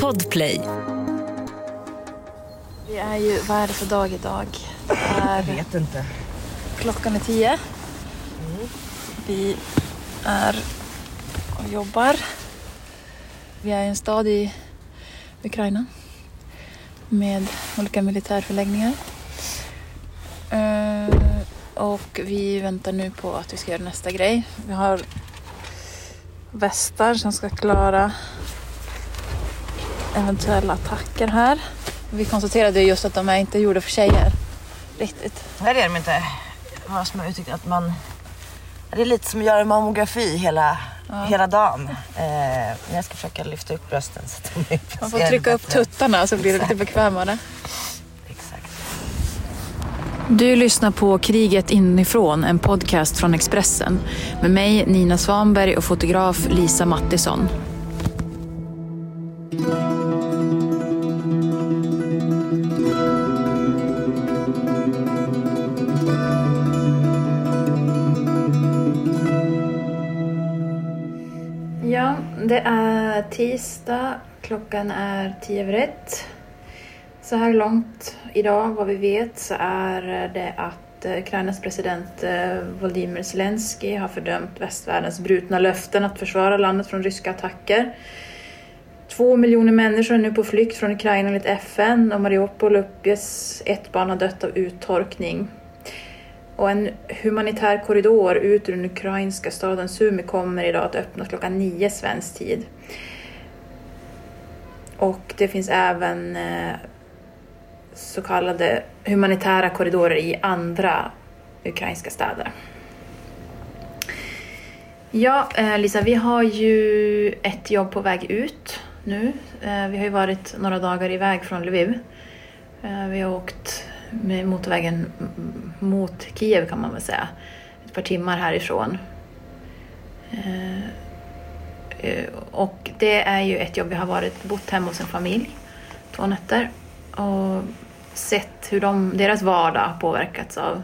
Podplay. Det är ju, vad är det för dag idag? Är, Jag vet inte. klockan är tio. Vi är och jobbar. Vi är i en stad i Ukraina med olika militärförläggningar. Eh, Och vi väntar nu på att vi ska göra nästa grej. Vi har västar som ska klara eventuella attacker här. Vi konstaterade just att de är inte gjorda för tjejer. Riktigt. Nej det är de inte. Vad som jag uttryckt att man... Det är lite som att göra mammografi hela, hela dagen. Eh, men jag ska försöka lyfta upp brösten så att de Man får trycka upp tuttarna så blir det lite bekvämare. Exakt. Du lyssnar på Kriget inifrån, en podcast från Expressen med mig Nina Svanberg och fotograf Lisa Mattisson. Tisdag. Klockan är tio över ett. Så här långt idag, vad vi vet, så är det att eh, Ukrainas president eh, Volodymyr Zelensky har fördömt västvärldens brutna löften att försvara landet från ryska attacker. Två miljoner människor är nu på flykt från Ukraina enligt FN och Mariupol uppges ett barn ha dött av uttorkning. Och en humanitär korridor ut ur den ukrainska staden Sumi kommer idag att öppnas klockan nio svensk tid. Och det finns även eh, så kallade humanitära korridorer i andra ukrainska städer. Ja, eh, Lisa, vi har ju ett jobb på väg ut nu. Eh, vi har ju varit några dagar iväg från Lviv. Vi har åkt med motorvägen mot Kiev kan man väl säga. Ett par timmar härifrån. Eh, Och det är ju ett jobb. Vi har varit, bott hemma hos en familj två nätter och sett hur de, deras vardag har påverkats av,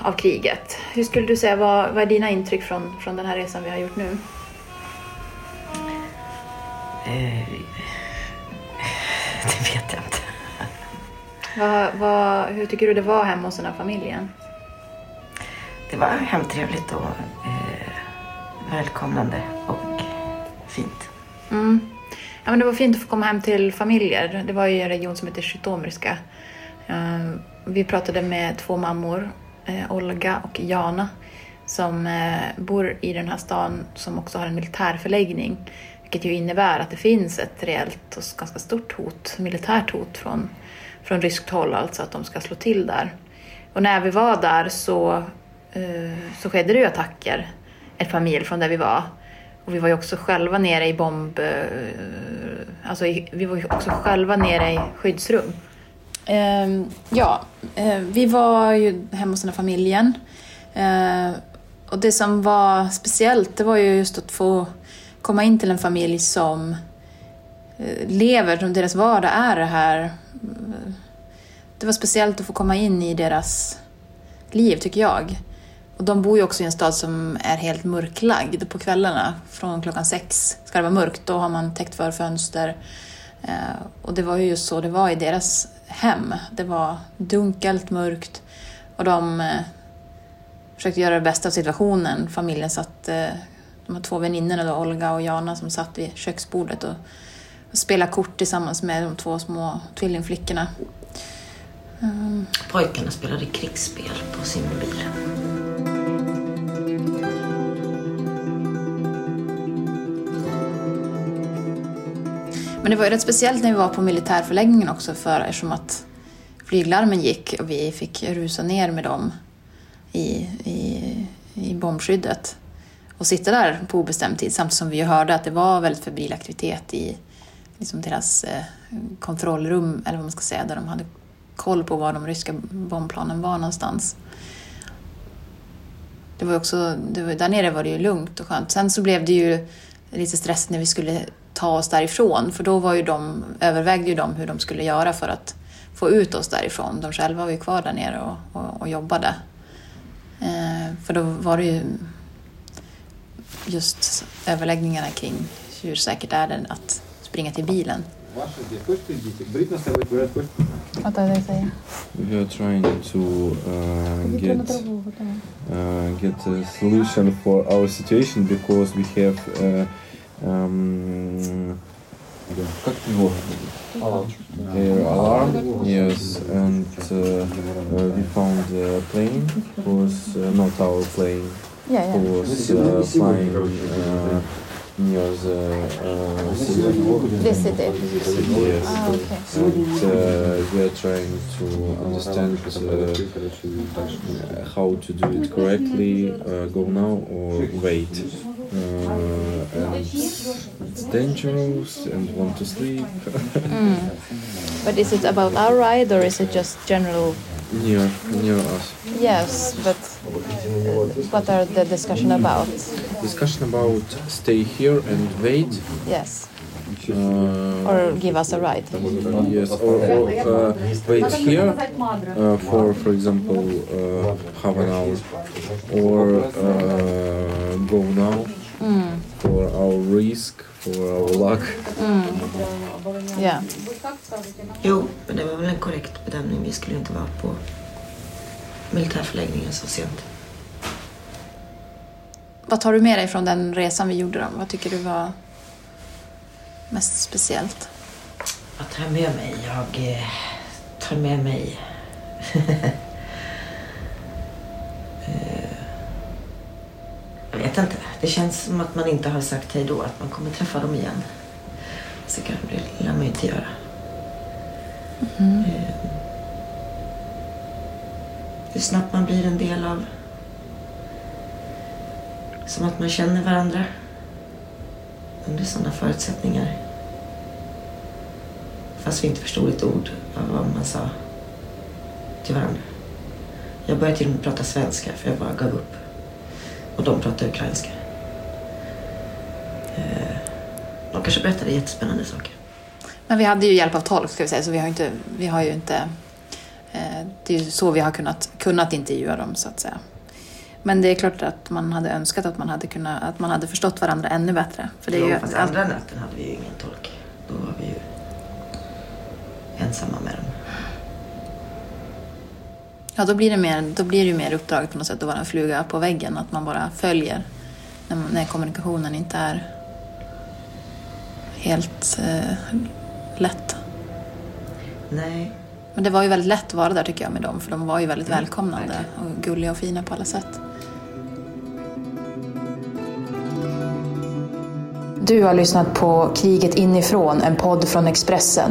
av kriget. Hur skulle du säga, vad, vad är dina intryck från, från den här resan vi har gjort nu? Eh, det vet jag inte. Vad, vad, hur tycker du det var hemma hos den här familjen? Det var hemtrevligt och eh, välkomnande och fint. Mm. Ja, men det var fint att få komma hem till familjer. Det var ju en region som heter Skytomyrska. Eh, vi pratade med två mammor, eh, Olga och Jana, som eh, bor i den här stan som också har en militärförläggning. Vilket ju innebär att det finns ett reellt och ganska stort hot, militärt hot från, från ryskt håll, alltså att de ska slå till där. Och när vi var där så, så skedde det ju attacker ett par mil från där vi var. Och vi var ju också själva nere i bomb... Eh, alltså vi var ju också själva nere i skyddsrum. Ehm, ja, eh, vi var ju hemma hos den här familjen. Eh, och det som var speciellt, det var ju just att få komma in till en familj som eh, lever, som deras vardag är det här. Det var speciellt att få komma in i deras liv, tycker jag. Och de bor ju också i en stad som är helt mörklagd på kvällarna. Från klockan sex ska det vara mörkt. Då har man täckt för fönster. Eh, och det var ju just så det var i deras hem. Det var dunkelt, mörkt. Och de eh, försökte göra det bästa av situationen. Familjen satt, eh, de har två väninnorna då, Olga och Jana, som satt vid köksbordet och, spelade kort tillsammans med de två små tvillingflickorna. Mm. Pojkarna spelade krigsspel på sin mobil. Men det var ju rätt speciellt när vi var på militärförläggningen också för eftersom att flyglarmen gick och vi fick rusa ner med dem i, i, i bombskyddet och sitta där på obestämd tid samtidigt som vi ju hörde att det var väldigt febril aktivitet i liksom deras eh, kontrollrum, eller vad man ska säga, där de hade koll på var de ryska bombplanen var någonstans. Det var ju också, det var, där nere var det ju lugnt och skönt. Sen så blev det ju lite stress när vi skulle ta oss därifrån, för då var ju de, övervägde ju de hur de skulle göra för att få ut oss därifrån. De själva var ju kvar där nere och, och, och jobbade. Eh, för då var det ju just överläggningarna kring hur säkert är det att springa till bilen? Vad är det säger? We are trying to uh, get uh, get a solution for our situation because we have uh, um, как его? Air alarm, yes, and uh, uh, we found a plane was uh, not our plane, Ja, ja. was uh, flying uh, near the uh, city. This city? Yes. Ah, okay. And uh, we are trying to understand uh, how to do it correctly, uh, go now or wait. Uh, and it's dangerous and want to sleep Mm. But is it about our ride or is it just general? near near us. Yes, but uh, what are the discussion about? Discussion about stay here and wait. Yes, Uh, or give us a ride. yes, or, or uh, wait here uh, for for example uh, half an hour, or uh, go now Mm. for our risk, for our luck. Yeah. Jo, men det var väl en korrekt bedömning. Vi skulle inte vara på militärförläggningen så sent. Vad tar du med dig från den resan vi gjorde då? Vad tycker du var mest speciellt? Vad tar jag med mig? Jag eh, tar med mig... Eh, jag vet inte. Det känns som att man inte har sagt hej då. Att man kommer träffa dem igen. Så kan det lär man inte göra. Eh, hur snabbt man blir en del av... Som att man känner varandra. Under sådana förutsättningar. Fast vi inte förstod ett ord av vad man sa till varandra. Jag började till och med prata svenska för jag bara gav upp. Och de pratade ukrainska. Eh, De kanske berättade jättespännande saker. Men vi hade ju hjälp av tolk ska vi säga, så vi har, inte, vi har ju inte... Eh, det är ju så vi har kunnat, kunnat intervjua dem så att säga. Men det är klart att man hade önskat att man hade, kunnat, att man hade förstått varandra ännu bättre. För det är ju jo, fast andra möten hade vi ju ingen tolk. Då var vi ju ensamma med dem. Ja, då blir det, mer, då blir det ju mer uppdraget på något sätt att vara en fluga på väggen, att man bara följer när, när kommunikationen inte är helt eh, lätt. Nej, Men det var ju väldigt lätt att vara där tycker jag med dem, för de var ju väldigt välkomnande och gulliga och fina på alla sätt. Du har lyssnat på Kriget inifrån, en podd från Expressen.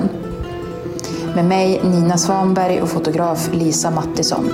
Med mig Nina Svanberg och fotograf Lisa Mattisson.